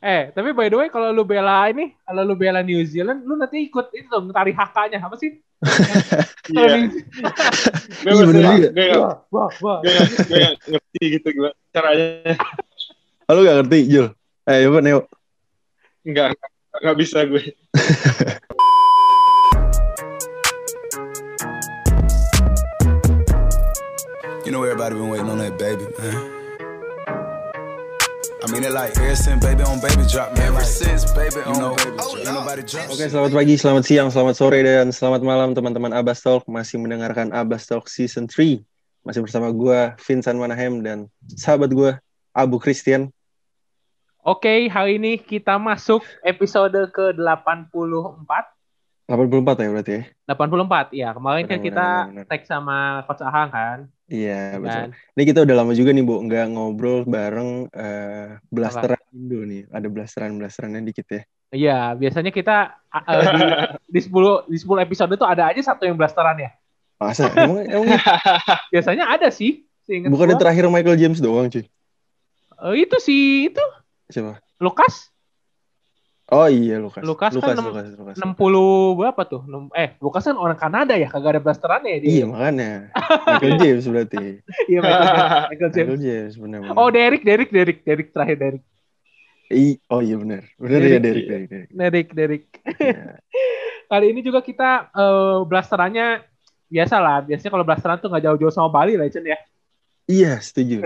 Eh, tapi by the way kalau lu bela ini, kalau lu bela New Zealand, lu nanti ikut itu dong tari hakanya apa sih? Iya. Gue Iya, juga. Wah, wah. gue nggak ngerti gitu gimana caranya. Oh, lu gak ngerti, Jul? Eh, coba Neo. Enggak, nggak bisa gue. You know everybody been waiting on that baby, man. I mean it like ever since baby on baby drop, man. Ever since baby on know, baby drop. Ain't nobody drop. Oke, selamat pagi, selamat siang, selamat sore, dan selamat malam teman-teman Abbas Talk. Masih mendengarkan Abbas Talk Season 3. Masih bersama gue, Vincent Manahem, dan sahabat gue, Abu Christian. Oke, hari ini kita masuk episode ke-84. 84 ya berarti ya? 84, ya. Kemarin kan kita benar, benar. tag sama Coach Ahang kan. Iya, betul. kan? Ini kita udah lama juga nih, Bu, nggak ngobrol bareng eh, blasteran Indo nih. Ada blasteran-blasterannya dikit ya. Iya, biasanya kita uh, di, di 10 di 10 episode tuh ada aja satu yang blasteran ya. Masa? Emang, emang Biasanya ada sih. gua. terakhir Michael James doang, cuy? Eh, itu sih itu Siapa? Lukas Oh iya, Lukas. Lukas kan Lukas, nem- Lukas, Lukas. 60 berapa tuh? Eh, Lukas kan orang Kanada ya, kagak ada blasterannya ya dia. Iya, makanya. Michael James berarti. Iya, Michael, Michael James. Michael James, benar-benar. Oh, Derek, Derek, Derek, Derek terakhir Derek. I- oh iya benar. Benar ya Derek, Derek, Derek. Derek, Derek. Kali ini juga kita eh, blasterannya biasa lah. Biasanya kalau blasteran tuh nggak jauh-jauh sama Bali lah, Chen ya. Iya, setuju.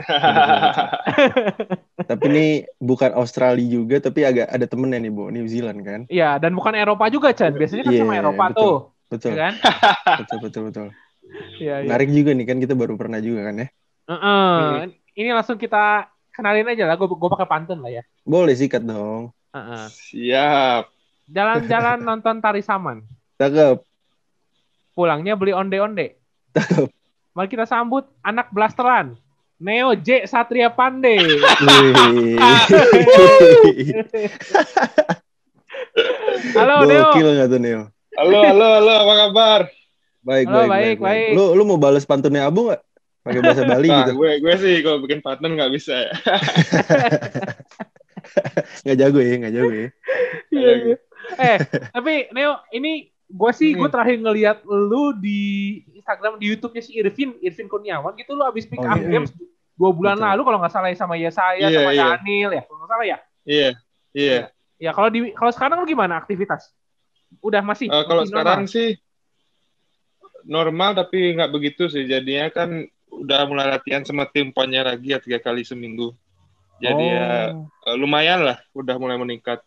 Tapi ini bukan Australia juga, tapi agak ada temennya nih, Bu. New Zealand kan? Iya, dan bukan Eropa juga, Chen. Biasanya kan Iya, sama Eropa betul. tuh, Betul. ya kan? Betul, betul, betul. Iya, iya. Menarik juga nih kan kita baru pernah juga kan ya. Heeh. Ini langsung kita kenalin aja lah. Gue gue pakai pantun lah ya. Boleh sikat dong. Heeh. Siap. Jalan-jalan nonton tari saman. Cakep. Pulangnya beli onde-onde. Cakep. Mari kita sambut anak blasteran. Neo J Satria Pandey. Wih. Halo Neo. Gokil nggak tuh Neo? Halo, halo, halo, apa kabar? Baik, Halo, baik, baik, baik. Lu lu mau balas pantunnya Abu nggak? Pakai bahasa Bali Nah, gitu. gue, gue sih kalau bikin partner nggak bisa ya. Nggak jago ya, nggak jago ya. Iya, iya. Eh, tapi Neo, ini gue sih gue Hmm. terakhir ngeliat lu di Instagram di YouTube-nya si Irvin, Irvin Kurniawan gitu lu abis pick Oh, up iya. games dua bulan Betul. lalu kalau nggak salah ya sama ya saya Iya, sama iya. Daniel ya, kalau nggak salah ya. Iya, iya. Ya kalau di kalau sekarang lu gimana aktivitas? Udah masih? Eh, kalau sekarang normal? sih normal tapi nggak begitu sih. Jadinya kan udah mulai latihan sama tim ponnya lagi ya tiga kali seminggu. Jadi ya Oh, eh, lumayan lah, udah mulai meningkat.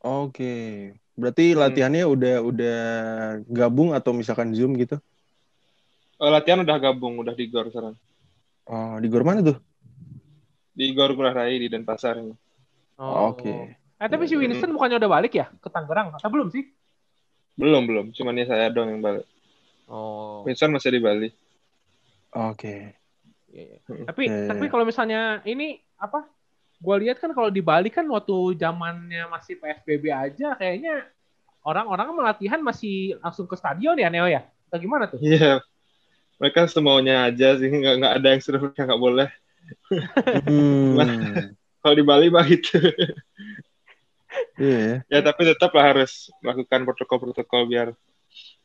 Oke. Berarti Hmm. latihannya udah udah gabung atau misalkan Zoom gitu? Eh, latihan udah gabung, udah di gor sekarang. Oh, di gor mana tuh? Di gor Ngurah Rai di Denpasar. Oh. Oke. Eh tapi si Winston bukannya udah balik ya ke Tangerang? Atau belum sih? Belum, belum. Cuman ya saya doang yang balik. Oh. Vincent masih di Bali. Oke. Tapi Eh. tapi kalau misalnya ini apa? Gua lihat kan kalau di Bali kan waktu zamannya masih PSBB aja kayaknya orang-orang melatihan masih langsung ke stadion ya Neo ya? Atau gimana tuh? Iya. Mereka semaunya aja sih, nggak, nggak ada yang seru yang nggak boleh. Hmm. Kalau di Bali mah gitu. Iya ya. ya tapi tetap lah harus melakukan protokol-protokol biar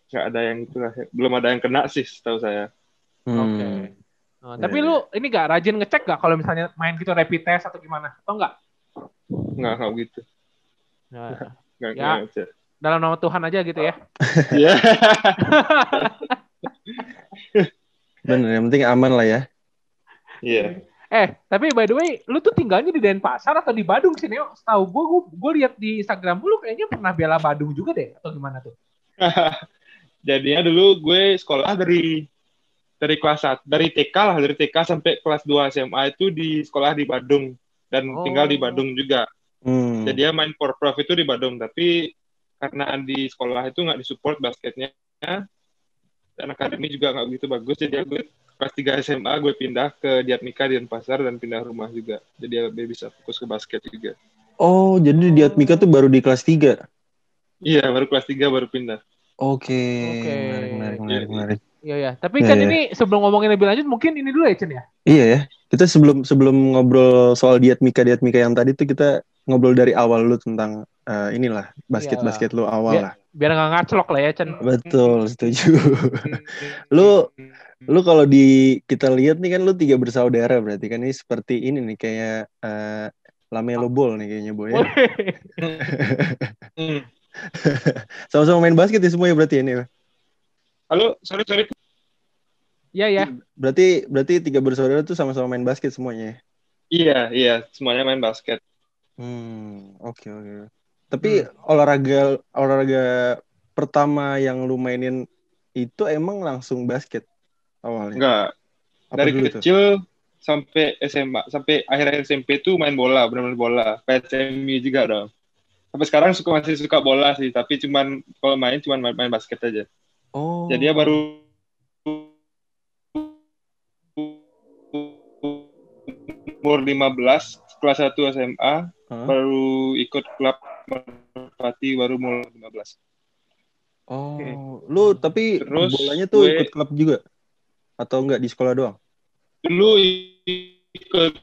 nggak ada yang itu lah. Belum ada yang kena sih, setahu saya. Hmm. Oke. Oh, Iya, tapi iya. lu ini gak rajin ngecek gak kalau misalnya main gitu rapid test atau gimana? Atau enggak? Nggak, nggak begitu. Nah, Nggak, Ya. dalam nama Tuhan aja gitu ya. Iya. Bener, yang penting aman lah ya. Iya. Eh, tapi by the way, lu tuh tinggalnya di Denpasar atau di Badung sih, Neo? Setahu gue, gue, gue lihat di Instagram lu kayaknya pernah bela Badung juga deh, atau gimana tuh? Jadinya dulu gue sekolah dari dari kelas 1, dari TK lah, dari TK sampai kelas 2 SMA itu di sekolah di Badung dan Oh. tinggal di Badung juga. Hmm. Jadi ya main for prof itu di Badung, tapi karena di sekolah itu nggak disupport basketnya dan akademi juga nggak begitu bagus, jadi gue kelas 3 SMA gue pindah ke Diatmika di Denpasar dan pindah rumah juga. Jadi lebih bisa fokus ke basket juga. Oh, jadi di Atmika tuh baru di kelas 3. Iya, baru kelas 3 baru pindah. Oke. Oke. Menarik, menarik, menarik, Iya. menarik. Iya ya. Tapi Iya, kan iya. ini sebelum ngomongin lebih lanjut mungkin ini dulu ya Chen ya. Iya ya. Kita sebelum sebelum ngobrol soal diet Mika diet Mika yang tadi tuh kita ngobrol dari awal lu tentang eh, inilah basket basket lu awal Iya. lah. Biar nggak ngaclok lah ya Chen. Betul, setuju. lu lu kalau di kita lihat nih kan lu tiga bersaudara berarti kan ini seperti ini nih kayak eh, Lamelo Ball nih kayaknya boy. ya. Sama-sama main basket ya semua ya berarti ini. Halo, sorry sorry. Iya ya. Berarti berarti tiga bersaudara tuh sama-sama main basket semuanya. ya? Iya iya, semuanya main basket. Hmm, oke oke. Tapi olahraga olahraga pertama yang lu mainin itu emang langsung basket awalnya. Enggak, Apa dari dulu tuh? kecil sampai SMA sampai akhir SMP tuh main bola benar-benar bola PSMI juga dong sampai sekarang suka masih suka bola sih tapi cuman kalau main cuman main, main basket aja Oh. jadi ya baru umur 15 kelas 1 SMA Hah? baru ikut klub Merpati baru umur 15 Oh, lu tapi Terus bolanya tuh gue- ikut klub juga? Atau enggak di sekolah doang? dulu ikut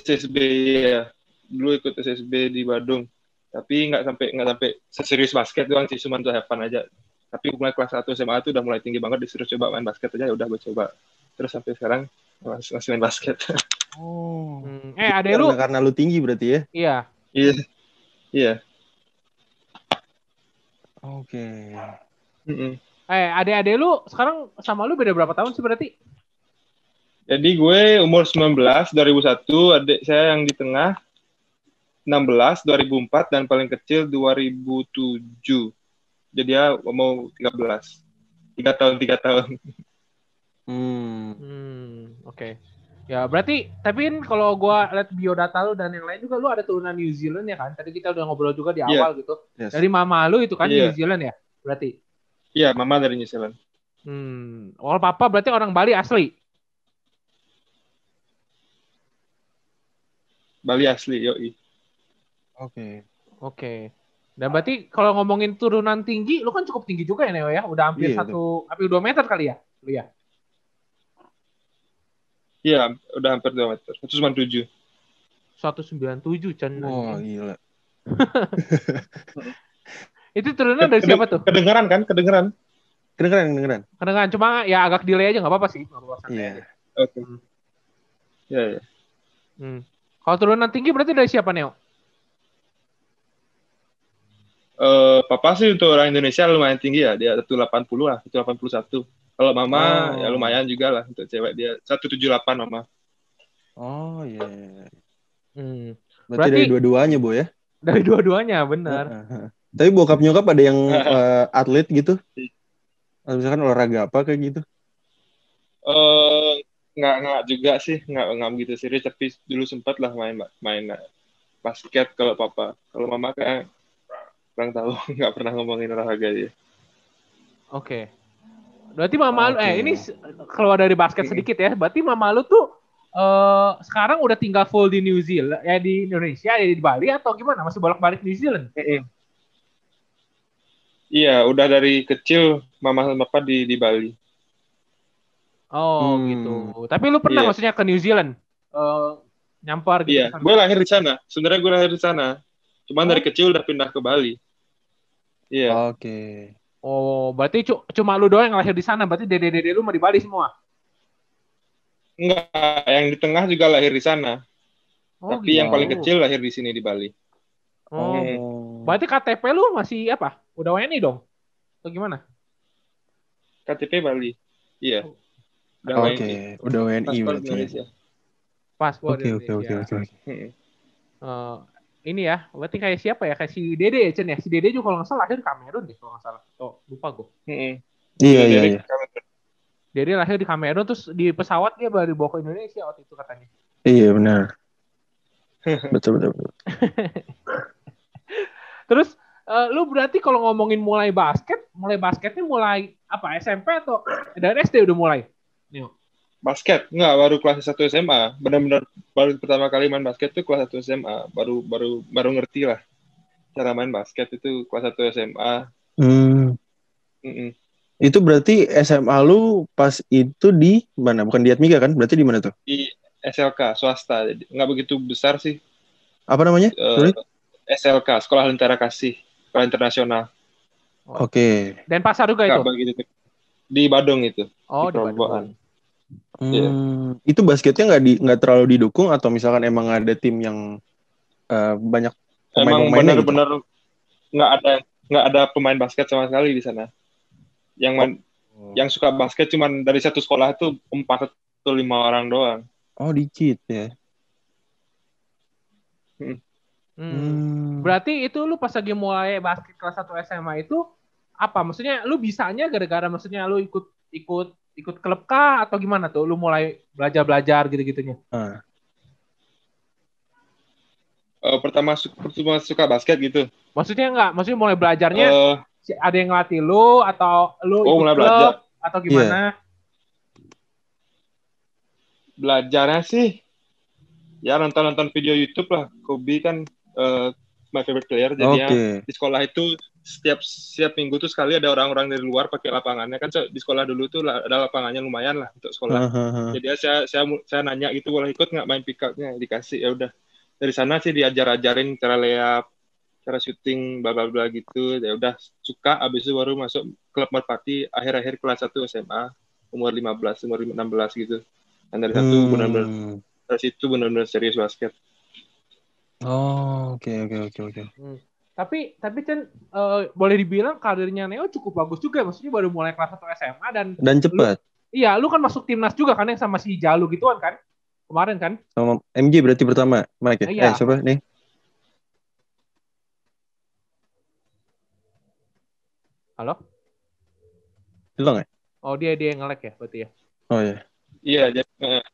SSB ya. Dulu ikut SSB di Badung. Tapi nggak sampai nggak sampai seserius basket doang sih cuma tuh have fun aja tapi mulai kelas 1 SMA tuh udah mulai tinggi banget disuruh coba main basket aja ya udah gue coba terus sampai sekarang masih, masih main basket Oh. Hmm. Eh ada lu? Karena, lu tinggi berarti ya? Iya. iya iya Oke. Eh adek-adek lu sekarang sama lu beda berapa tahun sih berarti? jadi gue umur 19 2001 adik saya yang di tengah 16 2004 dan paling kecil 2007 jadi ya mau 13 tiga tahun tiga tahun Hmm. Hmm, oke. Ya berarti tapi kan kalau gua lihat biodata lu dan yang lain juga lu ada turunan New Zealand ya kan? Tadi kita udah ngobrol juga di Iya. awal gitu. Yes. Dari mama lu itu kan Iya. New Zealand ya? Berarti. Iya, mama dari New Zealand. Hmm. Kalau papa berarti orang Bali asli. Bali asli, yoi. Oke. Oke. Dan berarti kalau ngomongin turunan tinggi, lu kan cukup tinggi juga ya Neo ya? Udah hampir Iya, satu, hampir dua meter kali ya? Lu ya? Iya, udah hampir 2 meter. 197. 197 Chan. Wah, gila. Itu turunan dari siapa tuh? Kedengeran kan? Kedengeran. Kedengeran, kedengeran. Kedengeran cuma ya agak delay aja nggak apa-apa sih. Iya. Oke. Hmm. Iya, iya. Hmm. Kalau turunan tinggi berarti dari siapa Neo? Eh, papa sih untuk orang Indonesia lumayan tinggi ya. Dia 180 lah, 181. Kalau mama Oh. ya lumayan juga lah untuk cewek dia 178 mama. Oh, iya. iya, iya. Hmm. Berarti, Berarti- dari dua-duanya, Bu ya? Dari dua-duanya benar. Tapi bokap nyokap ada yang eh, atlet gitu? Atau misalkan olahraga apa kayak gitu? Eh nggak nggak juga sih, nggak nggak begitu serius. Tapi dulu sempat lah main main basket kalau papa. Kalau mama kayak kurang tahu, nggak pernah ngomongin olahraga dia. Oke. Berarti mama lu, Oke. eh ini keluar dari basket sedikit ya. Berarti mama lu tuh eh sekarang udah tinggal full di New Zealand, ya di Indonesia, ya di Bali atau gimana? Masih bolak-balik New Zealand? Iya, udah dari kecil mama sama papa di di Bali. Oh Hmm. gitu. Tapi lu pernah Iya. maksudnya ke New Zealand? Eh nyampar gitu? Iya, sana? gue lahir di sana. Sebenarnya gue lahir di sana. Cuman Oh. dari kecil udah pindah ke Bali. Iya. Oke. Oh, berarti cu- cuma lu doang yang lahir di sana. Berarti dede-dede lu mah di Bali semua. Enggak, yang di tengah juga lahir di sana. Oh, Tapi yang gitu. paling kecil lahir di sini di Bali. Oh. Oh. Berarti KTP lu masih apa? Udah WNI dong? Atau gimana? KTP Bali. Iya. Udah Oke, WNI. udah WNI Paspor berarti. Indonesia. Paspor Oke, oke, oke, oke. Ini ya, berarti kayak siapa ya? Kayak si Dede ya, Chen ya? Si Dede juga kalau nggak salah lahir di Kamerun deh, kalau nggak salah. Oh, lupa gue. Hmm. Iya, iya, Dari iya. Kamerun. Dede lahir di Kamerun, terus di pesawat dia baru dibawa ke Indonesia waktu itu katanya. Iya, benar. betul, betul, betul. Terus, eh, lu berarti kalau ngomongin mulai basket, mulai basketnya mulai apa? SMP atau dari SD udah mulai? Basket, enggak baru kelas 1 SMA. Benar-benar baru pertama kali main basket tuh kelas 1 SMA. Baru baru baru ngerti lah cara main basket itu kelas 1 SMA. Hmm. Mm-mm. Itu berarti SMA lu pas itu di mana? Bukan di Atmika kan? Berarti di mana tuh? Di SLK swasta, Jadi nggak begitu besar sih. Apa namanya? Eh, Sorry? SLK Sekolah Lentera Kasih, Sekolah Internasional. Oke. Dan pasar juga itu. Nggak begitu di Badung itu. Oh, di Perlombaan. Bandung. Iya. Hmm, Itu basketnya nggak di nggak terlalu didukung atau misalkan emang ada tim yang eh, banyak Emang pemain-pemainnya gitu? benar-benar nggak ada nggak ada pemain basket sama sekali di sana. Yang main- yang suka basket cuman dari satu sekolah itu empat atau lima orang doang. Oh dikit ya. Hmm. Hmm. Berarti itu lu pas lagi mulai basket kelas 1 SMA itu apa? Maksudnya lu bisanya gara-gara maksudnya lu ikut ikut ikut klub kah atau gimana tuh? Lu mulai belajar-belajar gitu-gitunya. Ah. Eh, pertama su- pertama suka basket gitu. Maksudnya enggak, maksudnya mulai belajarnya si- ada yang ngelatih lu atau lu Oh, ikut mulai klub belajar. atau gimana? belajarnya sih ya nonton-nonton video YouTube lah. Kobe kan eh, my favorite player jadi ya di sekolah itu setiap setiap minggu tuh sekali ada orang-orang dari luar pakai lapangannya kan so, di sekolah dulu tuh ada lapangannya lumayan lah untuk sekolah. Hahaha. Jadi ya saya saya saya nanya gitu boleh ikut nggak main pick up-nya dikasih ya udah dari sana sih diajar-ajarin cara layup, cara syuting bla bla bla gitu ya udah suka abis itu baru masuk klub merpati akhir-akhir kelas 1 SMA umur 15 umur 16 gitu dan dari satu Hmm. benar-benar dari situ benar-benar serius basket Oh oke oke oke oke. Tapi tapi Chen eh, boleh dibilang karirnya Neo cukup bagus juga. Maksudnya baru mulai kelas 1 SMA dan Dan cepat. iya lu kan masuk timnas juga kan yang sama si Jalu gituan kan? Kemarin kan? Sama MJ berarti pertama, Mike ya? Iya. Eh siapa nih? Halo? Hilang ya? Oh dia dia yang nge-lag ya berarti ya. Oh iya. iya jadi-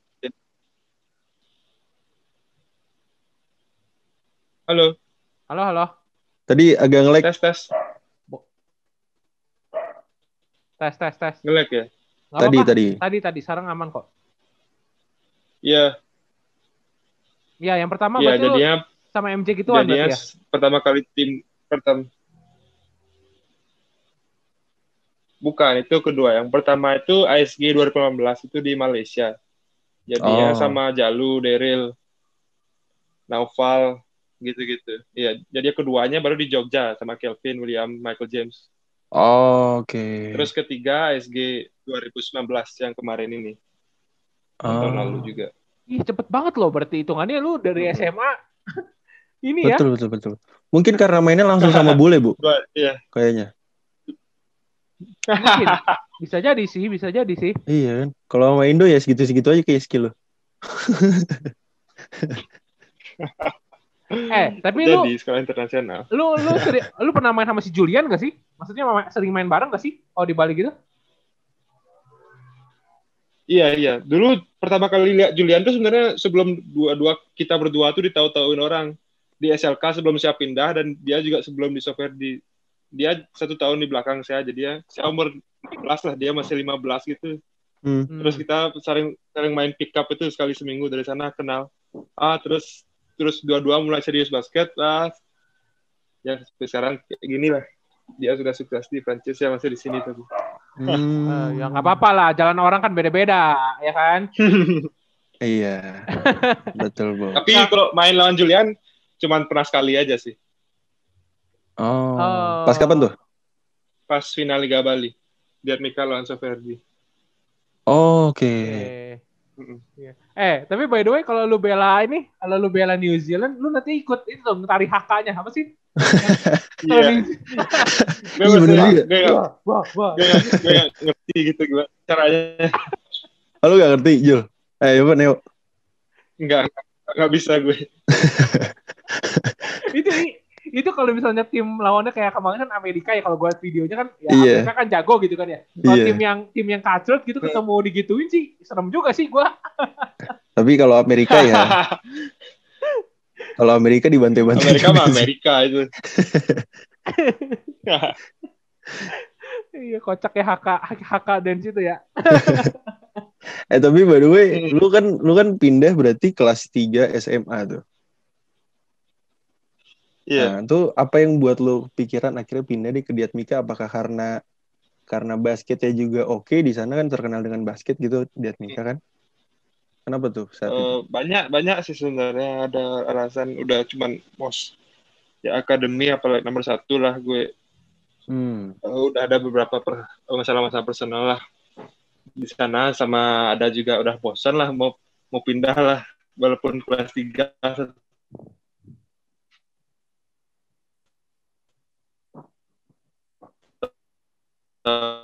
halo Halo halo. Tadi agak nge-lag. tes tes Tes tes tes. ngelek ya Nggak Tadi apa-apa. tadi. Tadi tadi sekarang aman kok. iya Iya yang pertama iya berarti lu jadinya sama MJ gituan jadinya ya. pertama kali tim pertama bukan itu kedua yang pertama itu ASG 2018 itu di Malaysia jadinya Oh. sama Jalu Daryl Naufal gitu-gitu iya jadi keduanya baru di Jogja sama Kelvin William Michael James Oh, oke. terus ketiga ASG 2019 yang kemarin ini tahun Oh. lalu juga Ih cepet banget loh berarti hitungannya lu dari SMA ini ya. Betul betul betul. Mungkin karena mainnya langsung sama bule bu, iya kayaknya. Mungkin. Bisa jadi sih, bisa jadi sih. Iya kan. Kalau sama Indo ya segitu-segitu aja kayak skill lo. Eh, tapi lu jadi sekolah internasional lu lu seri- lu pernah main sama si Julian gak sih? Maksudnya ma- sering main bareng gak sih? Oh di Bali gitu? Iya iya. Dulu pertama kali lihat Julian tuh sebenarnya sebelum dua-dua kita berdua tuh ditahu-tahuin orang di SLK sebelum saya pindah dan dia juga sebelum di software di dia satu tahun di belakang saya jadi ya saya umur 15 lah dia masih 15 gitu. Hmm. terus kita sering sering main pick up itu sekali seminggu dari sana kenal ah terus terus dua-dua mulai serius basket ah ya sampai sekarang kayak gini lah dia sudah sukses di Prancis ya masih di sini tapi Hmm. Eh, ya nggak apa-apa lah, jalan orang kan beda-beda, ya kan? Iya. betul bu. tapi kalau main lawan Julian cuman pernah sekali aja sih Oh. Oh. Pas kapan tuh? pas final Liga Bali biar Mika lawan Soferdi Oh, Oke. Mm-mm. Iya. eh, tapi by the way kalau lu bela ini, kalau lu bela New Zealand, lu nanti ikut itu dong tari HK-nya apa sih? Iya Iya, juga. Wah, wah, wah. gue nggak- gue nggak ngerti gitu gimana caranya Oh, lu gak ngerti, Jul? Eh, coba Neo. nggak nggak bisa gue itu itu kalau misalnya tim lawannya kayak kemarin kan Amerika ya kalau gue videonya kan ya Iya. Amerika kan jago gitu kan ya. Kalau Iya. tim yang tim yang kacrut gitu ketemu digituin sih serem juga sih gue. Tapi kalau Amerika ya, kalau Amerika dibantai-bantai. Amerika mah. Amerika itu Iya kocak ya HK HK dan situ ya. Eh tapi by the way, Hmm. lu kan lu kan pindah berarti kelas 3 SMA tuh. Yeah. Nah, itu apa yang buat lo pikiran akhirnya pindah di ke Mika? Apakah karena karena basketnya juga oke okay, di sana kan terkenal dengan basket gitu diatmika kan? Kenapa tuh saat uh, itu? Eh, banyak banyak sih sebenarnya ada alasan udah cuman mos ya akademi apalagi nomor satu lah gue. Hmm. Uh, udah ada beberapa per, masalah-masalah personal lah di sana sama ada juga udah bosan lah mau mau pindah lah walaupun kelas tiga cobalah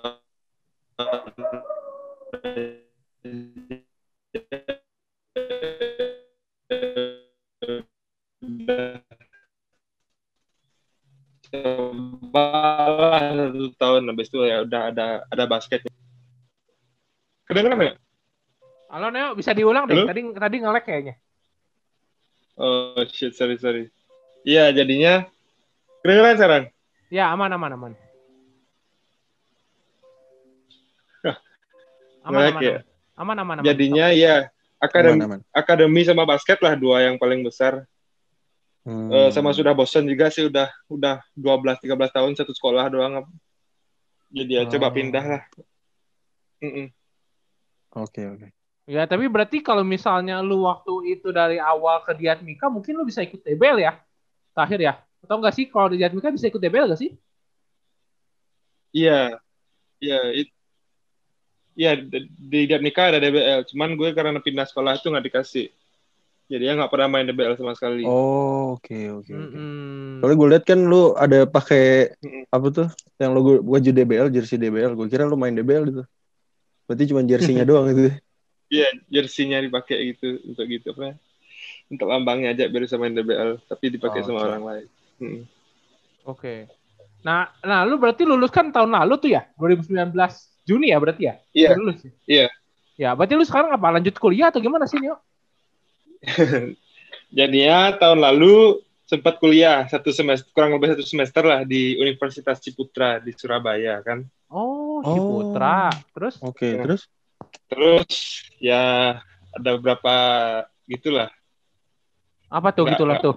satu tahun habis itu ya udah ada ada basket. Kedengeran nggak? Halo Neo bisa diulang deh. Tadi tadi ngelek kayaknya. Oh shit sorry sorry. Iya jadinya kedengeran sekarang. Ya aman aman aman. Aman aman, ya? aman. Aman aman aman. jadinya ya akademi Aman, aman. akademi sama basket lah dua yang paling besar Hmm. Eh, sama sudah bosan juga sih udah udah 12 13 tahun satu sekolah doang jadi ya coba Oh. pindah lah. Oke, oke. Ya, tapi berarti kalau misalnya lu waktu itu dari awal ke Diatmika, mungkin lu bisa ikut DBL ya? Terakhir ya? Atau enggak sih kalau di Diatmika bisa ikut DBL enggak sih? Iya, iya, it- iya di di Diatmika ada DBL. Cuman gue karena pindah sekolah itu nggak dikasih. Jadi ya nggak pernah main DBL sama sekali. Oh, oke, oke, oke. Mm-mm. Soalnya gue liat kan lu ada pakai Mm-mm. apa tuh yang logo baju DBL, jersey DBL. Gue kira lu main DBL itu. Berarti cuma jersinya doang itu. Iya, jersinya dipakai gitu untuk gitu apa? ya, Untuk lambangnya aja biar bisa main DBL, tapi dipakai Oh, sama oke. orang lain. Mm. Oke. Nah, nah lu berarti lulus kan tahun lalu tuh ya? 2019 Juni ya berarti ya? Iya. Lulus. ya? Iya. Ya, berarti lu sekarang apa? Lanjut kuliah atau gimana sih, Nio? Jadinya tahun lalu sempat kuliah satu semester kurang lebih satu semester lah di Universitas Ciputra di Surabaya kan. Oh, Oh. Ciputra. Terus? Oke, Iya. terus? Terus ya ada beberapa gitulah Apa tuh gitulah tuh?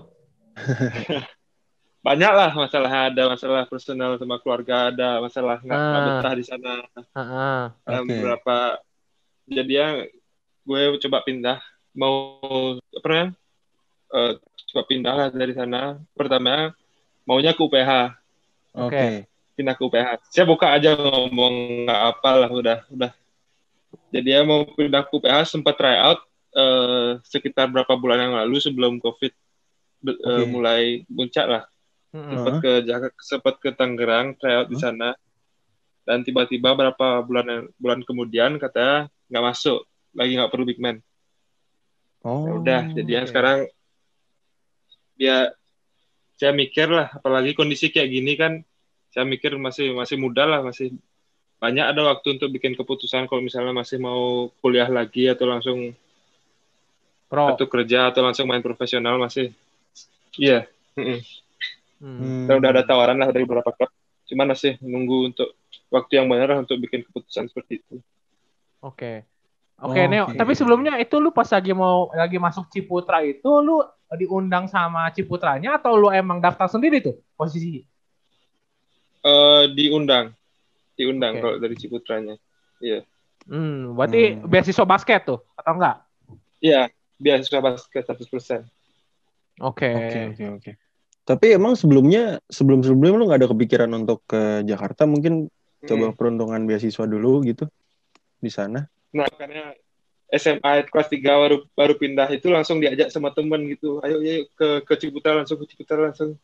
banyak lah masalah ada masalah personal sama keluarga ada masalah nggak Ah. betah di sana Heeh. ada Oke. beberapa jadi ya gue coba pindah mau apa namanya Eh, coba pindah lah dari sana pertama maunya ke UPH Oke. pindah ke UPH saya buka aja ngomong nggak apa lah udah udah jadi ya mau pindah ke UPH sempat try out eh, sekitar berapa bulan yang lalu sebelum covid eh, Oke. mulai puncak lah Sempat ke Jakarta sempat ke Tangerang tryout di sana dan tiba-tiba berapa bulan bulan kemudian katanya nggak masuk lagi nggak perlu big man Oh. ya udah jadi oke. sekarang ya saya mikir lah apalagi kondisi kayak gini kan saya mikir masih masih muda lah masih banyak ada waktu untuk bikin keputusan kalau misalnya masih mau kuliah lagi atau langsung Pro. atau kerja atau langsung main profesional masih iya mm-mm. Hmm. Dan udah ada tawaran lah dari beberapa klub. Cuman masih nunggu untuk waktu yang benar untuk bikin keputusan seperti itu. Oke. Oke, Oh, Neo. oke. Tapi sebelumnya itu lu pas lagi mau lagi masuk Ciputra itu lu diundang sama Ciputranya atau lu emang daftar sendiri tuh posisi? Eh diundang, diundang Oke. kalau dari Ciputranya. Iya, Hmm, berarti Hmm. beasiswa basket tuh atau enggak? iya beasiswa basket 100%. Oke. Oke, oke, oke. Tapi emang sebelumnya sebelum sebelumnya lu nggak ada kepikiran untuk ke Jakarta mungkin coba Mm. peruntungan beasiswa dulu gitu di sana. Nah, karena SMA kelas 3 baru baru pindah itu langsung diajak sama temen gitu. Ayo, ayo ke ke Ciputra langsung ke Ciputra langsung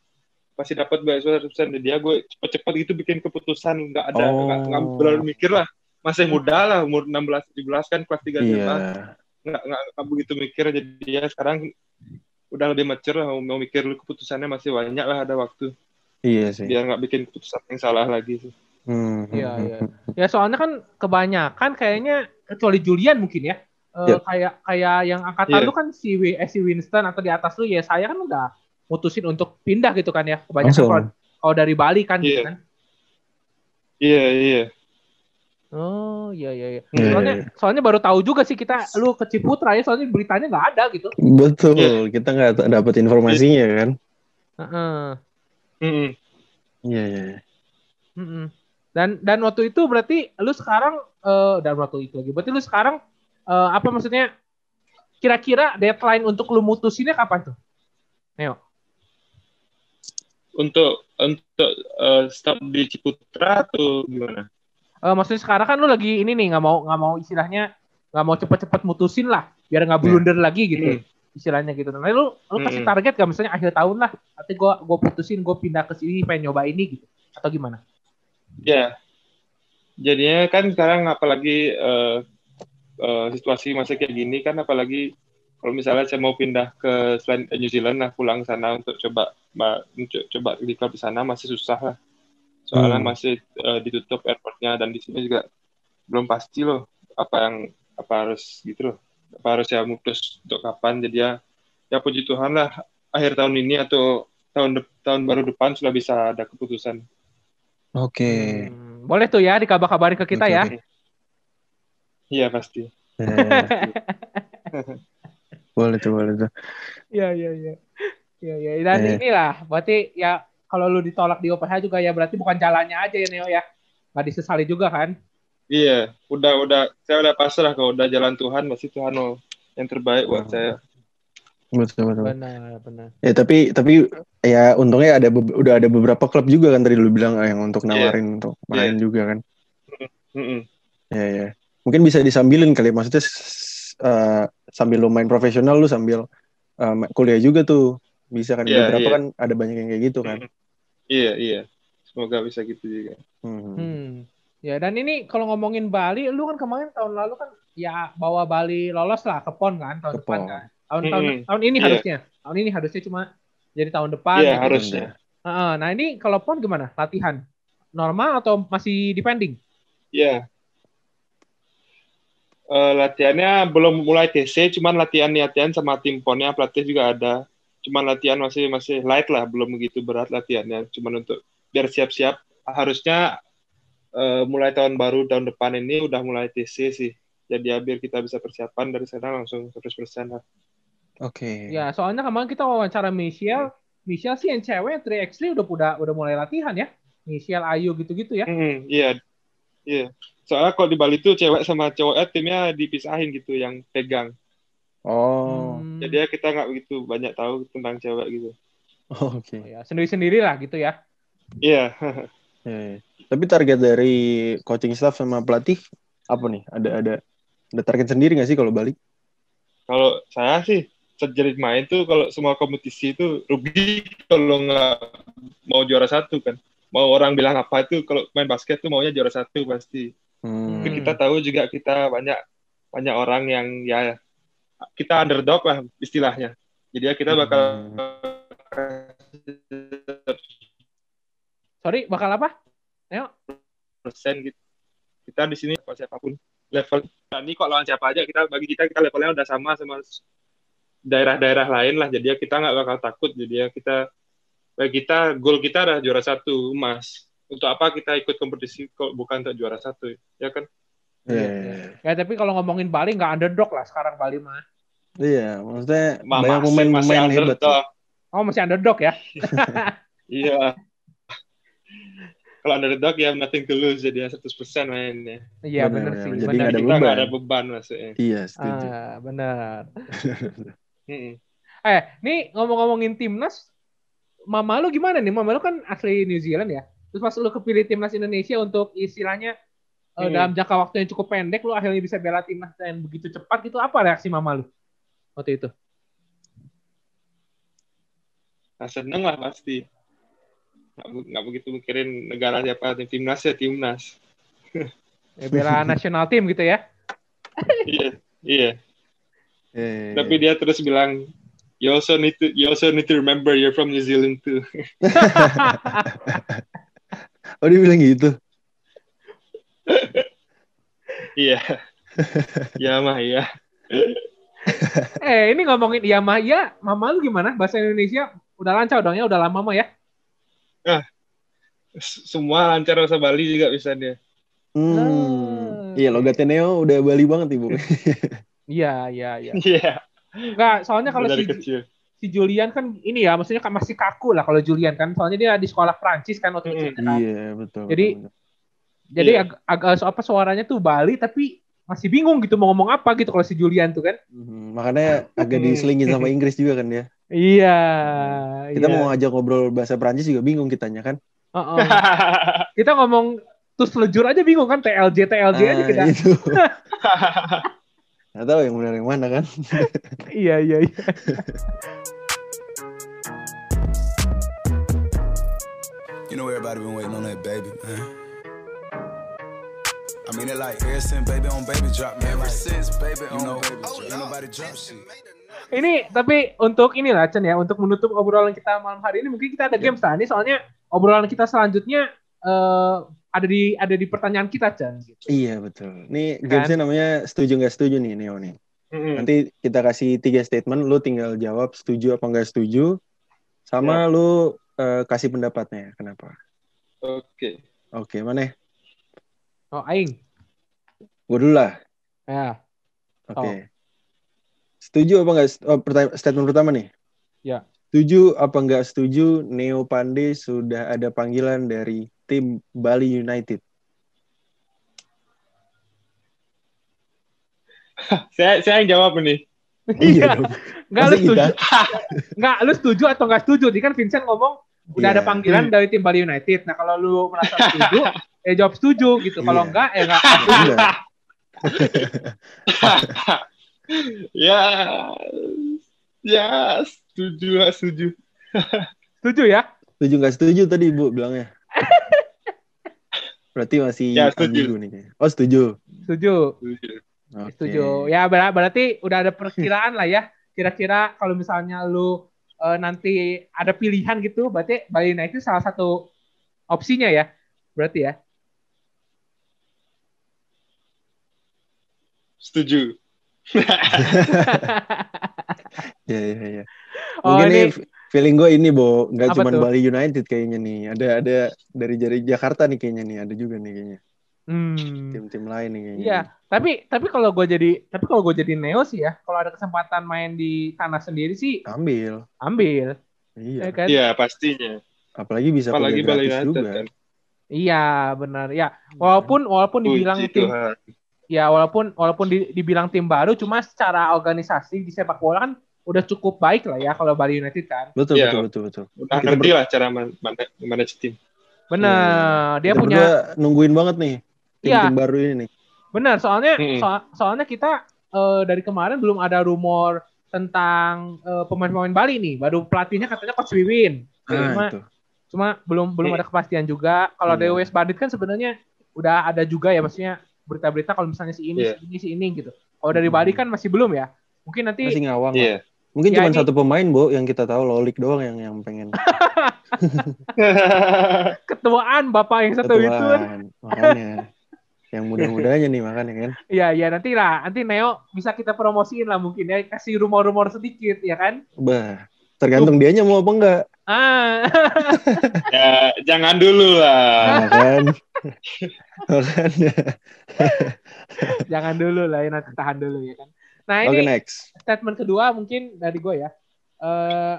pasti dapat beasiswa 100%. Dan dia gue cepet-cepet gitu bikin keputusan nggak ada Oh. nggak nggak berlalu mikir lah. Masih muda lah umur 16 17 kan kelas 3 SMA. Iya. nggak nggak nggak begitu mikir jadi ya sekarang udah lebih mature lah mau, mau mikir dulu keputusannya masih banyak lah ada waktu Iya sih. biar nggak bikin keputusan yang salah lagi sih. Hmm, Iya, hmm, iya. Ya soalnya kan kebanyakan kayaknya kecuali Julian mungkin ya. Eh, Iya. kayak kayak yang angkatan Iya. lu kan si, eh, si Winston atau di atas lu ya saya kan udah mutusin untuk pindah gitu kan ya. Kebanyakan kalau, kalau dari Bali kan gitu Iya. kan. Iya iya. Oh iya iya iya. Iya, Soalnya iya. soalnya baru tahu juga sih kita lu ke Ciputra ya soalnya beritanya nggak ada gitu. Betul, Iya. kita nggak dapat informasinya kan. Heeh. Mm-mm. Iya, iya. iya. Dan dan waktu itu berarti lu sekarang eh dan waktu itu lagi. Berarti lu sekarang eh, apa maksudnya? Kira-kira deadline untuk lu mutusinnya kapan tuh? Neo. Untuk untuk eh, stop di Ciputra atau gimana? Eh, maksudnya sekarang kan lu lagi ini nih nggak mau nggak mau istilahnya nggak mau cepet-cepet mutusin lah biar nggak blunder lagi gitu Hmm. istilahnya gitu. Nah lu lu kasih target gak misalnya akhir tahun lah, nanti gua gua putusin gua pindah ke sini pengen nyoba ini gitu atau gimana? Ya, jadinya kan sekarang apalagi eh, eh, situasi masih kayak gini kan apalagi kalau misalnya saya mau pindah ke selain New Zealand lah pulang sana untuk coba coba di klub di sana masih susah lah. Soalnya Hmm. masih eh, ditutup airportnya dan di sini juga belum pasti loh apa yang apa harus gitu loh. Apa harus ya mutus untuk kapan jadi ya ya puji Tuhan lah akhir tahun ini atau tahun de- tahun baru depan sudah bisa ada keputusan. Oke. Hmm, boleh tuh ya dikabar-kabarin ke kita Oke, ya. Iya pasti. Eh, boleh tuh, boleh tuh. Iya iya iya. Iya iya dan Eh. inilah berarti ya kalau lu ditolak di OPH juga ya berarti bukan jalannya aja ya Neo ya. Gak disesali juga kan? Iya, udah udah saya udah pasrah kalau udah jalan Tuhan pasti Tuhan mau yang terbaik buat Hmm. saya. Betul, betul. Benar benar. Ya tapi tapi ya untungnya ada udah ada beberapa klub juga kan tadi lu bilang ah, yang untuk nawarin untuk main juga kan. Mm-mm. Ya ya. Mungkin bisa disambilin kali maksudnya s- eh, sambil lu main profesional lu sambil eh, ma- kuliah juga tuh. Bisa kan Iya, beberapa iya. kan ada banyak yang kayak gitu kan. Iya iya, semoga bisa gitu juga. Hmm. Hmm. Ya dan ini kalau ngomongin Bali, lu kan kemarin tahun lalu kan ya bawa Bali lolos lah ke PON kan tahun Ke depan PON. kan. Tahun tahun Mm-mm. tahun ini Iya. harusnya. Tahun ini harusnya cuma jadi tahun depan. Iya gitu. harusnya. Heeh, nah ini kalau PON gimana? Latihan normal atau masih depending? Iya. Eh, latihannya belum mulai TC, cuman latihan latihan sama tim ponnya pelatih juga ada. Cuman latihan masih masih light lah, belum begitu berat latihannya. Cuman untuk biar siap-siap. Harusnya eh, mulai tahun baru tahun depan ini udah mulai TC sih. Jadi ya biar kita bisa persiapan dari sana langsung 100% lah. Oke. Ya soalnya kemarin kita wawancara Michelle, Michelle sih yang cewek 3x3 udah udah udah mulai latihan ya. Michelle Ayu gitu-gitu ya. Hmm, iya, iya. Soalnya kalau di Bali tuh cewek sama cowoknya timnya dipisahin gitu yang pegang. Oh. Hmm. Jadi ya kita nggak begitu banyak tahu tentang cewek gitu. Oke. ya sendiri-sendiri lah gitu ya. Iya. Ya, ya. Tapi target dari coaching staff sama pelatih apa nih? Ada ada ada target sendiri nggak sih kalau balik? kalau saya sih sejadi main tuh kalau semua kompetisi itu rugi kalau nggak mau juara satu kan. Mau orang bilang apa itu kalau main basket tuh maunya juara satu pasti. Hmm. Tapi kita tahu juga kita banyak banyak orang yang ya kita underdog lah istilahnya. Jadi ya kita bakal Sorry, bakal apa? Ayo. persen gitu. Kita di sini apa siapa pun level. Nah, ini kok lawan siapa aja kita bagi kita kita levelnya udah sama sama daerah-daerah lain lah. Jadi ya kita nggak bakal takut. Jadi ya kita bagi kita goal kita adalah juara satu emas. Untuk apa kita ikut kompetisi kok bukan untuk juara satu ya kan? Iya, Iya, iya, iya. Ya tapi kalau ngomongin Bali nggak underdog lah sekarang Bali mah. Iya, maksudnya Ma- banyak masih- pemain-pemain hebat. Oh masih underdog ya? Iya. Kalau underdog ya nothing to lose jadi ya 100% mainnya. Iya Benar, benar. sih. Jadi nggak ada kita nggak beban. ada beban maksudnya. Iya, setuju. Ah, benar. Eh, nih ngomong-ngomongin timnas, mama lu gimana nih? Mama lu kan asli New Zealand ya. Terus pas lu kepilih timnas Indonesia untuk istilahnya Hmm. dalam jangka waktu yang cukup pendek, lu akhirnya bisa bela timnas dan begitu cepat gitu. Apa reaksi mama lu waktu itu? Nah, seneng lah pasti. Nggak, be- nggak begitu mikirin negara siapa, tim timnas ya timnas. Ya, bela nasional tim gitu ya? iya, iya. Iya, Tapi dia terus bilang, you also need to, you also need to remember you're from New Zealand too. Oh, dia bilang gitu. Iya. ya mah iya. eh, ini ngomongin iya mah iya, mama lu gimana? Bahasa Indonesia udah lancar dong ya, udah lama mah ya? S- Semua lancar bahasa Bali juga bisa dia. Hmm. Ah, Iya, logatnya Neo udah Bali banget ibu. Iya, iya, iya. Iya. Enggak, soalnya kalau si, kecil. si Julian kan ini ya, maksudnya kan masih kaku lah kalau Julian kan. Soalnya dia di sekolah Prancis kan waktu Mm-mm. kecil kan. iya, betul. Jadi- betul, betul. Jadi Iya. ag- agak apa suaranya tuh Bali tapi masih bingung gitu mau ngomong apa gitu kalau si Julian tuh kan. Mhm, makanya agak Hmm. diselingin sama Inggris juga kan dia. Iya. Kita iya. mau ngajak ngobrol bahasa Prancis juga bingung kitanya kan. Heeh. Kita ngomong terus lejur aja bingung kan TLJ TLJ aja Ah, kita. itu. Nggak tahu yang benar yang mana kan. iya iya iya. You know everybody been waiting on that baby, man. I mean it like ever since baby on baby drop, man. Ever since baby on baby drop, ain't nobody drop shit. Ini tapi untuk inilah Chen ya untuk menutup obrolan kita malam hari ini mungkin kita ada games lah. Ini soalnya obrolan kita selanjutnya eh, ada di ada di pertanyaan kita Chen. Gitu. Iya betul. Nih Kan? gamesnya namanya setuju nggak setuju nih Neo nih. Mm-mm. Nanti kita kasih tiga statement, lu tinggal jawab setuju apa nggak setuju, sama Ya. lu eh, kasih pendapatnya kenapa. Oke. Oke mana? Oh aing. Gue dulu lah. Ya. Oke. Setuju apa nggak? Oh, pertanya- statement pertama nih. Ya. Setuju apa nggak setuju? Neo Pandey sudah ada panggilan dari tim Bali United. Saya saya yang jawab nih. Iya. dong. Enggak lu Masa setuju. Enggak lu setuju atau enggak setuju? Tadi kan Vincent ngomong udah Iya. ada panggilan dari tim Bali United. Nah, kalau lu merasa setuju, ya jawab setuju gitu. Kalau Iya. enggak ya enggak setuju. Enggak. ya, ya, setuju, lah, setuju. Setuju ya? Setuju nggak setuju tadi Ibu bilangnya. Berarti masih Ya, setuju. nih. Oh setuju. Setuju. Setuju. Setuju. Ya ber- berarti udah ada perkiraan lah ya. Kira-kira kalau misalnya lu eh, nanti ada pilihan gitu, berarti Bali United salah satu opsinya ya. Berarti ya. Setuju. Ya ya ya. Oh, Mungkin ini- nih feeling gue ini Bo, nggak cuma? Bali United kayaknya nih. Ada ada dari dari Jakarta nih kayaknya nih. Ada juga nih kayaknya. Hmm. Tim-tim lain nih kayaknya. Iya, tapi tapi kalau gue jadi tapi kalau gue jadi Neo sih ya, kalau ada kesempatan main di tanah sendiri sih Ambil. ambil, Iya. ya kan? Iya, pastinya. Apalagi bisa Apalagi kuliah Bali United juga. kan. Iya, benar. Ya, walaupun walaupun dibilang Puji tim Tuhan. Ya walaupun walaupun di- dibilang tim baru cuma secara organisasi di sepak bola kan udah cukup baik lah ya kalau Bali United kan. Betul Iya. betul betul betul. Udah Kita ngerti lah cara man- man- manage tim. Benar, dia Kita punya nungguin banget nih Iya. tim-tim baru ini nih. benar soalnya Mm-mm. soal- soalnya kita eh, dari kemarin belum ada rumor tentang eh, pemain-pemain Bali nih, baru pelatihnya katanya Coach Wiwin. Cuma Nah, itu. cuma belum belum Hmm. ada kepastian juga. Kalau Iya. dari West Bandit kan sebenarnya udah ada juga ya maksudnya berita-berita kalau misalnya si ini Iya. si ini si ini gitu. Kalau dari Hmm. Bali kan masih belum ya. Mungkin nanti Masih ngawang. lah. Iya. Mungkin Ya, cuma ini- satu pemain, Bo, yang kita tahu Lolik doang yang yang pengen ketuaan Bapak yang satu itu. ketuaan. Makanya yang muda-mudanya nih makanya kan. Iya, iya nanti lah. Nanti Neo bisa kita promosiin lah mungkin ya kasih rumor-rumor sedikit ya kan. Bah, tergantung dianya mau apa enggak. Ah. ya, jangan dulu lah. Nah, kan. Jangan dulu lah ya nanti tahan dulu ya kan. Nah, ini next. statement kedua mungkin dari gue ya. Eh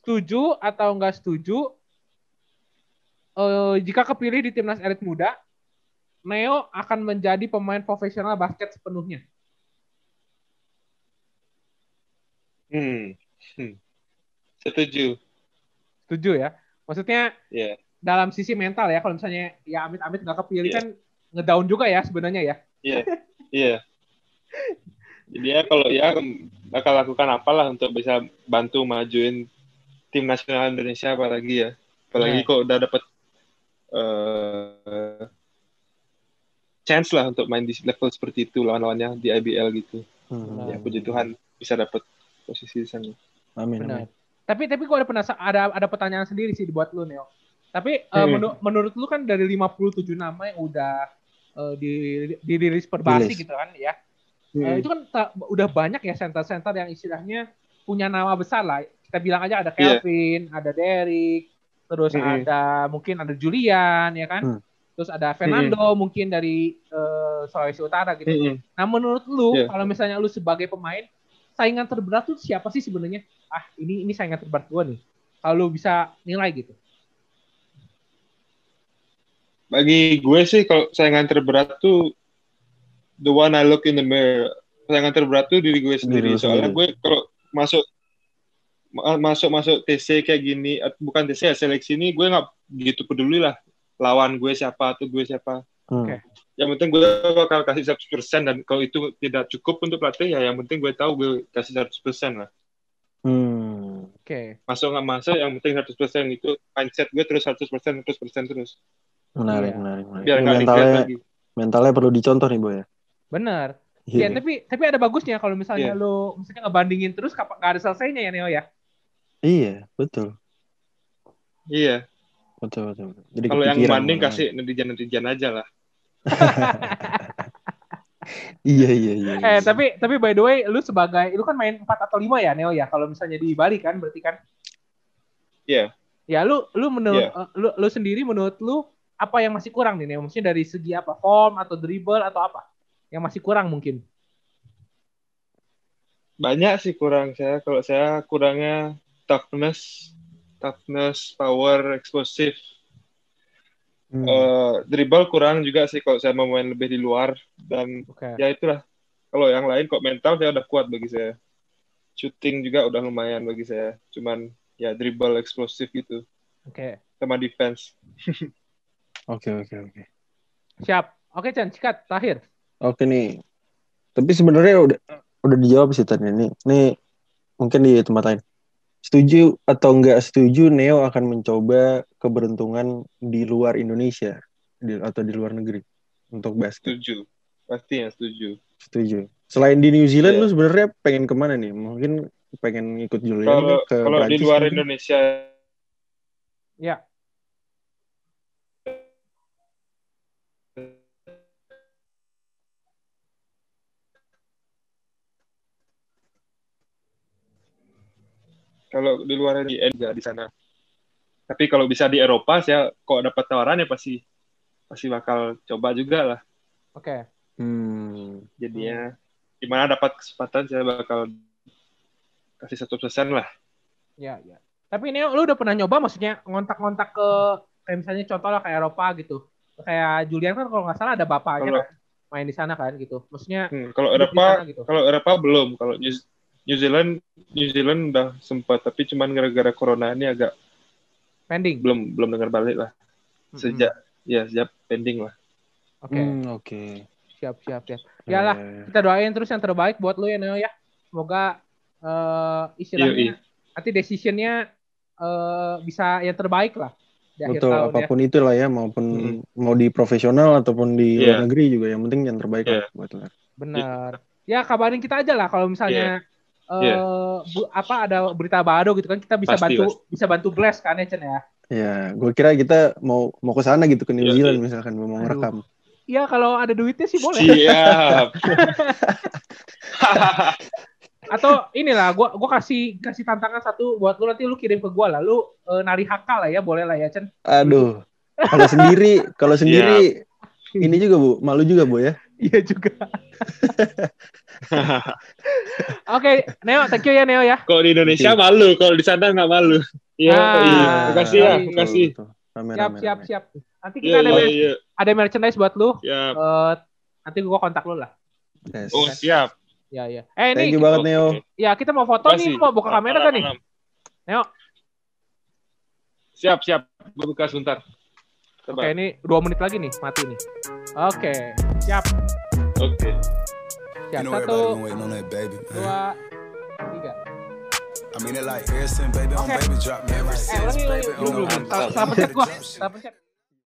setuju atau enggak setuju eh jika kepilih di timnas elit muda, Neo akan menjadi pemain profesional basket sepenuhnya. Hmm. Hmm. Setuju. Setuju ya? Maksudnya Iya. Dalam sisi mental ya, kalau misalnya ya amit-amit nggak kepilih Iya. kan ngedown juga ya sebenarnya ya. Iya. Jadi ya kalau ya bakal lakukan apalah untuk bisa bantu majuin tim nasional Indonesia apalagi ya. Apalagi Iya. kok udah dapet eh, chance lah untuk main di level seperti itu lawan-lawannya di IBL gitu. Hmm. Ya puji Tuhan bisa dapet posisi di sana. Amin, Benar. amin. Tapi tapi gue ada penasa ada ada pertanyaan sendiri sih buat lu Neo. Tapi eh, Hmm. menu- menurut lu kan dari 57 nama yang udah eh, di dirilis perbasi Rilis. gitu kan ya. Hmm. Eh, itu kan udah banyak ya center-center yang istilahnya punya nama besar lah. Kita bilang aja ada Iya. Kelvin, ada Derek, terus Mm-mm. ada mungkin ada Julian ya kan. Hmm. Terus ada Fernando mungkin dari Sulawesi Utara gitu. Nah menurut lu Iya. kalau misalnya lu sebagai pemain saingan terberat tuh siapa sih sebenarnya? Ah ini ini saingan terberat gua nih. Kalau lu bisa nilai gitu. Bagi gue sih kalau saingan terberat tuh the one I look in the mirror. Saingan terberat tuh diri gue sendiri. Diri Soalnya sendiri. gue kalau masuk ma- masuk masuk TC kayak gini bukan TC ya seleksi ini gue nggak gitu peduli lah lawan gue siapa atau gue siapa. Hmm. Oke. Yang penting gue bakal kasih 100% dan kalau itu tidak cukup untuk pelatih ya yang penting gue tahu gue kasih 100% lah. Hmm. Oke. Masuk nggak masuk yang penting 100% itu mindset gue terus 100% 100% terus. Menarik, Iya. menarik, menarik. Biar mentalnya, lagi. mentalnya perlu dicontoh nih, Boy. ya. Bener. Iya, Iya. tapi tapi ada bagusnya kalau misalnya Iya. lu misalnya ngebandingin terus kapan nggak ada selesainya ya Neo ya. Iya, betul. Iya. Betul, betul. betul. Jadi Kalau yang banding kasih netizen-netizen aja lah. Iya, iya, iya. iya. Eh tapi tapi by the way lu sebagai lu kan main 4 atau 5 ya Neo ya kalau misalnya di Bali kan berarti kan. Iya. Ya lu lu menurut Iya. eh, lu lu sendiri menurut lu apa yang masih kurang nih Neo? Maksudnya dari segi apa? Form atau dribble atau apa? Yang masih kurang mungkin. Banyak sih kurang saya. Kalau saya kurangnya toughness, toughness, power, explosive. Hmm. Eh, dribble kurang juga sih kalau saya mau main lebih di luar dan Oke. ya itulah. Kalau yang lain kok mental saya udah kuat bagi saya. Shooting juga udah lumayan bagi saya. Cuman ya dribble eksplosif gitu Oke. sama defense. Oke, oke, oke. Siap. Oke Chan, sikat terakhir. Oke nih. Tapi sebenarnya udah udah dijawab sih tadi ini. Nih mungkin di tempat lain. Setuju atau enggak setuju Neo akan mencoba keberuntungan di luar Indonesia di, atau di luar negeri untuk basket? Setuju. Pasti ya setuju. Setuju. Selain di New Zealand Iya. lu sebenarnya pengen ke mana nih? Mungkin pengen ikut Julian Kalau ke kalau di luar mungkin? Indonesia Ya. Kalau di luar di juga di sana. Tapi kalau bisa di Eropa saya kok dapat tawaran ya pasti pasti bakal coba juga lah. Oke. Hmm. Jadinya gimana dapat kesempatan saya bakal kasih satu persen lah. Ya, ya. Tapi Neo lu udah pernah nyoba maksudnya ngontak-ngontak ke kayak misalnya contoh lah kayak Eropa gitu. Kayak Julian kan kalau nggak salah ada bapaknya Kalau- kan main di sana kan gitu. Maksudnya Hmm, kalau Eropa gitu. kalau Eropa belum. Kalau New, New Zealand New Zealand udah sempat tapi cuman gara-gara corona ini agak pending. belum belum dengar balik lah. Sejak ya sejak pending lah. Oke. Hmm, oke. Siap, siap, siap. Yalah, Eh, kita doain terus yang terbaik buat lu ya Neo ya. Semoga eh istilahnya Yoi. nanti decisionnya eh bisa yang terbaik lah di akhir betul tahun ya. apa pun itulah ya maupun Hmm. mau di profesional ataupun di Iya. luar negeri juga yang penting yang terbaik Iya. lah buat lo. Bener. Ya kabarin kita aja lah kalau misalnya eh Iya. bu- apa ada berita baru gitu kan kita bisa Pasti, bantu bisa bantu blast kan ya Chen ya. Ya, gue kira kita mau mau ke sana gitu ke New Iya, Zealand iya. misalkan mau Aduh. ngerekam. Iya kalau ada duitnya sih boleh. Siap. Atau inilah gua gua kasih kasih tantangan satu buat lu nanti lu kirim ke gua lah. Lu eh, nari haka lah ya, boleh lah ya Chen. Aduh. Kalau sendiri, kalau sendiri ini juga Bu, malu juga Bu ya. Iya juga. Oke, Neo, thank you ya Neo ya. Kalau di Indonesia malu, kalau di sana nggak malu. Iya, Ah, iya. Makasih ya, makasih. Betul. Rame, Siap, rame, siap, rame. siap. Nanti Iya, kita ada iya, mer- iya. ada merchandise buat lu. Siap. Eh, nanti gua kontak lu lah. Yes. Oh, siap. Ya, ya. Eh Thank ini you banget. Neo. ya kita mau foto nih, Makasih. lu mau buka kamera kan nih? Neo. Siap, siap. Gue buka sebentar. Oke, Coba. ini dua menit lagi nih, mati nih. Oke, siap. Oke. Siap, You know everybody satu, been waiting on that baby, man. dua, tiga. I mean it like ever since baby on Okay. baby drop, man. Ever Eh, since ulangi, ulangi. baby Belum, on belum. baby Salah drop. salah pencet gua. Drop shit. Salah pencet.